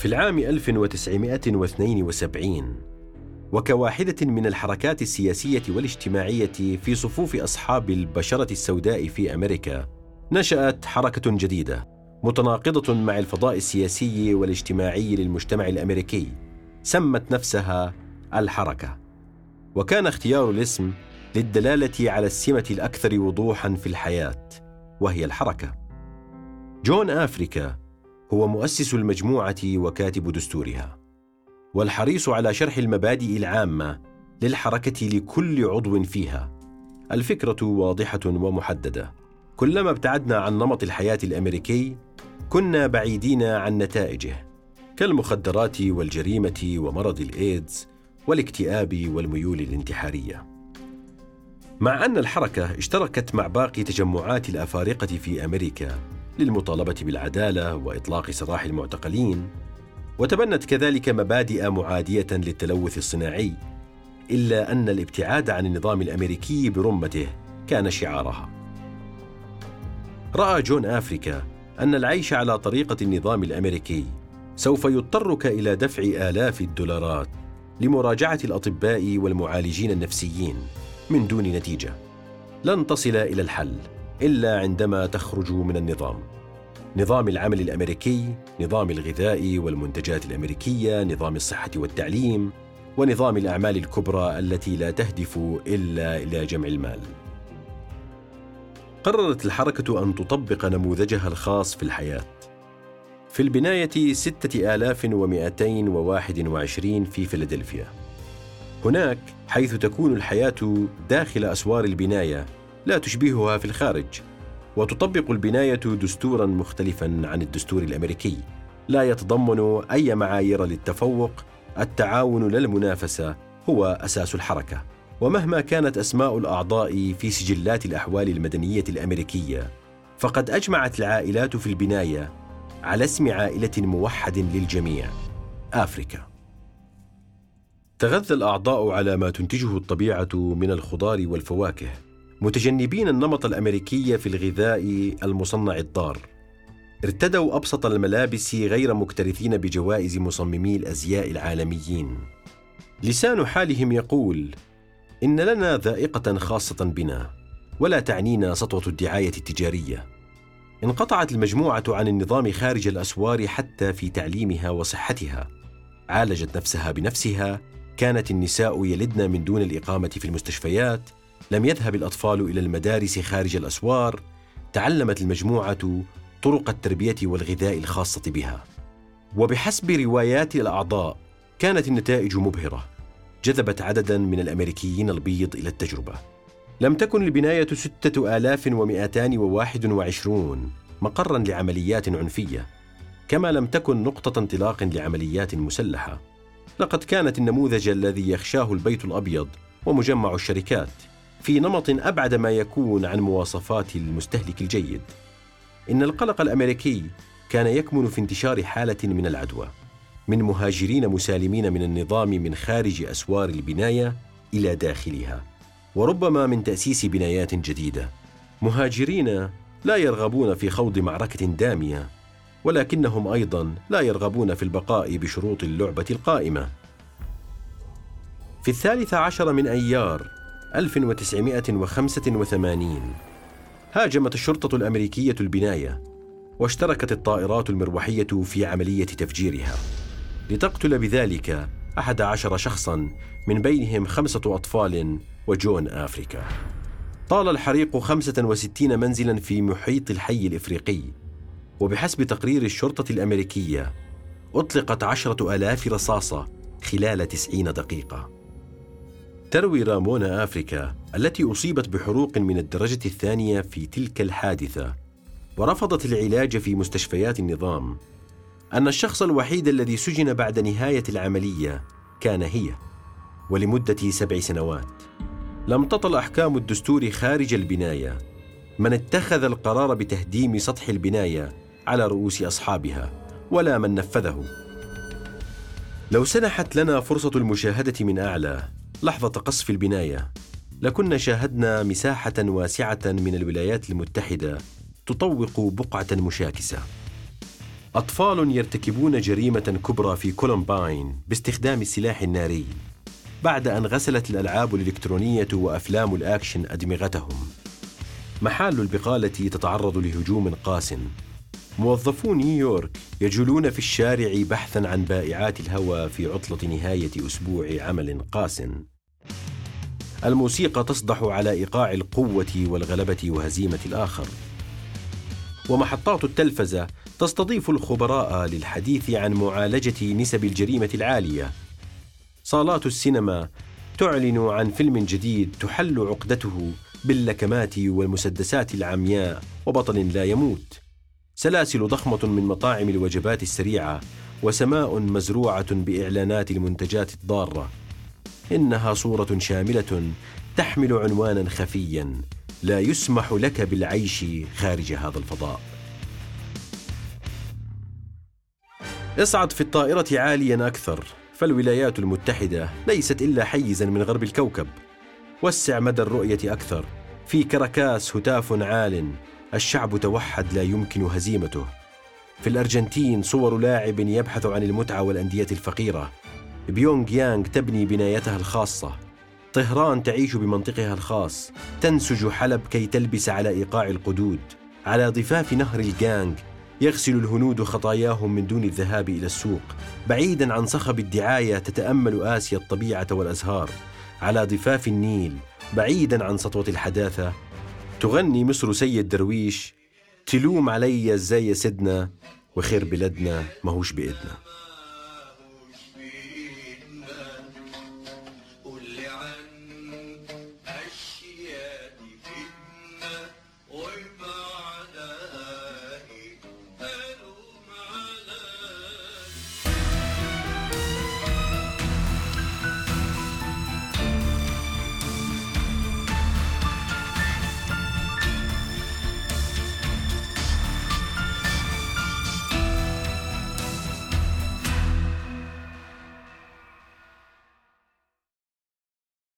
في العام 1972 وكواحدة من الحركات السياسية والاجتماعية في صفوف أصحاب البشرة السوداء في أمريكا نشأت حركة جديدة متناقضة مع الفضاء السياسي والاجتماعي للمجتمع الأمريكي سمت نفسها الحركة. وكان اختيار الاسم للدلالة على السمة الأكثر وضوحا في الحياة وهي الحركة. جون آفريكا هو مؤسس المجموعة وكاتب دستورها. والحريص على شرح المبادئ العامة للحركة لكل عضو فيها. الفكرة واضحة ومحددة. كلما ابتعدنا عن نمط الحياة الأمريكي كنا بعيدين عن نتائجه كالمخدرات والجريمة ومرض الإيدز والاكتئاب والميول الانتحارية. مع أن الحركة اشتركت مع باقي تجمعات الأفارقة في أمريكا للمطالبة بالعدالة وإطلاق سراح المعتقلين وتبنت كذلك مبادئ معادية للتلوث الصناعي إلا أن الابتعاد عن النظام الأمريكي برمته كان شعارها. رأى جون آفريكا أن العيش على طريقة النظام الأمريكي سوف يضطرك إلى دفع آلاف الدولارات لمراجعة الأطباء والمعالجين النفسيين من دون نتيجة. لن تصل إلى الحل. إلا عندما تخرج من النظام نظام العمل الأمريكي، نظام الغذاء والمنتجات الأمريكية، نظام الصحة والتعليم، ونظام الأعمال الكبرى التي لا تهدف إلا إلى جمع المال. قررت الحركة أن تطبق نموذجها الخاص في الحياة. في البناية 6221 في فيلادلفيا. هناك حيث تكون الحياة داخل أسوار البناية لا تشبهها في الخارج وتطبق البناية دستورا مختلفا عن الدستور الأمريكي. لا يتضمن أي معايير للتفوق التعاون لا المنافسة هو أساس الحركة. ومهما كانت أسماء الأعضاء في سجلات الأحوال المدنية الأمريكية فقد أجمعت العائلات في البناية على اسم عائلة موحد للجميع آفريكا. تغذى الأعضاء على ما تنتجه الطبيعة من الخضار والفواكه. متجنبين النمط الأمريكي في الغذاء المصنع الضار. ارتدوا أبسط الملابس غير مكترثين بجوائز مصممي الأزياء العالميين. لسان حالهم يقول إن لنا ذائقة خاصة بنا ولا تعنينا سطوة الدعاية التجارية. انقطعت المجموعة عن النظام خارج الأسوار حتى في تعليمها وصحتها. عالجت نفسها بنفسها كانت النساء يلدن من دون الإقامة في المستشفيات لم يذهب الأطفال إلى المدارس خارج الأسوار تعلمت المجموعة طرق التربية والغذاء الخاصة بها. وبحسب روايات الأعضاء كانت النتائج مبهرة. جذبت عددا من الأمريكيين البيض إلى التجربة. لم تكن البناية ستة آلاف ومئتان وواحد وعشرون مقرا لعمليات عنفية كما لم تكن نقطة انطلاق لعمليات مسلحة. لقد كانت النموذج الذي يخشاه البيت الأبيض ومجمع الشركات. في نمط أبعد ما يكون عن مواصفات المستهلك الجيد. إن القلق الأمريكي كان يكمن في انتشار حالة من العدوى من مهاجرين مسالمين من النظام من خارج أسوار البناية إلى داخلها. وربما من تأسيس بنايات جديدة. مهاجرين لا يرغبون في خوض معركة دامية ولكنهم أيضا لا يرغبون في البقاء بشروط اللعبة القائمة. في الثالث عشر من أيار 1985 هاجمت الشرطة الأمريكية البناية واشتركت الطائرات المروحية في عملية تفجيرها لتقتل بذلك أحد عشر شخصا من بينهم خمسة أطفال وجون آفريكا. طال الحريق 65 منزلا في محيط الحي الإفريقي وبحسب تقرير الشرطة الأمريكية أطلقت عشرة آلاف رصاصة خلال تسعين دقيقة. تروي رامونا أفريكا التي أصيبت بحروق من الدرجة الثانية في تلك الحادثة ورفضت العلاج في مستشفيات النظام. أن الشخص الوحيد الذي سجن بعد نهاية العملية كان هي ولمدة سبع سنوات. لم تطل أحكام الدستور خارج البناية. من اتخذ القرار بتهديم سطح البناية على رؤوس أصحابها ولا من نفذه. لو سنحت لنا فرصة المشاهدة من أعلى لحظة قصف البناية. لكنا شاهدنا مساحة واسعة من الولايات المتحدة تطوق بقعة مشاكسة. أطفال يرتكبون جريمة كبرى في كولومباين باستخدام السلاح الناري بعد أن غسلت الألعاب الإلكترونية وأفلام الأكشن أدمغتهم. محال البقالة تتعرض لهجوم قاس. موظفو نيويورك يجولون في الشارع بحثا عن بائعات الهوى في عطلة نهاية أسبوع عمل قاس. الموسيقى تصدح على إيقاع القوة والغلبة وهزيمة الآخر. ومحطات التلفزة تستضيف الخبراء للحديث عن معالجة نسب الجريمة العالية. صالات السينما تعلن عن فيلم جديد تحل عقدته باللكمات والمسدسات العمياء وبطل لا يموت. سلاسل ضخمة من مطاعم الوجبات السريعة وسماء مزروعة بإعلانات المنتجات الضارة. إنها صورة شاملة تحمل عنوانا خفيا لا يسمح لك بالعيش خارج هذا الفضاء. اصعد في الطائرة عاليا أكثر فالولايات المتحدة ليست إلا حيزا من غرب الكوكب. وسع مدى الرؤية أكثر في كراكاس هتاف عال الشعب توحد لا يمكن هزيمته. في الأرجنتين صور لاعب يبحث عن المتعة والأندية الفقيرة. بيونغ يانغ تبني بنايتها الخاصة. طهران تعيش بمنطقها الخاص. تنسج حلب كي تلبس على إيقاع القدود. على ضفاف نهر الجانغ يغسل الهنود خطاياهم من دون الذهاب إلى السوق. بعيدا عن صخب الدعاية تتأمل آسيا الطبيعة والأزهار. على ضفاف النيل بعيدا عن سطوة الحداثة تغني مصر سيد درويش تلوم علي إزاي يا سيدنا وخير بلادنا ماهوش بإيدنا.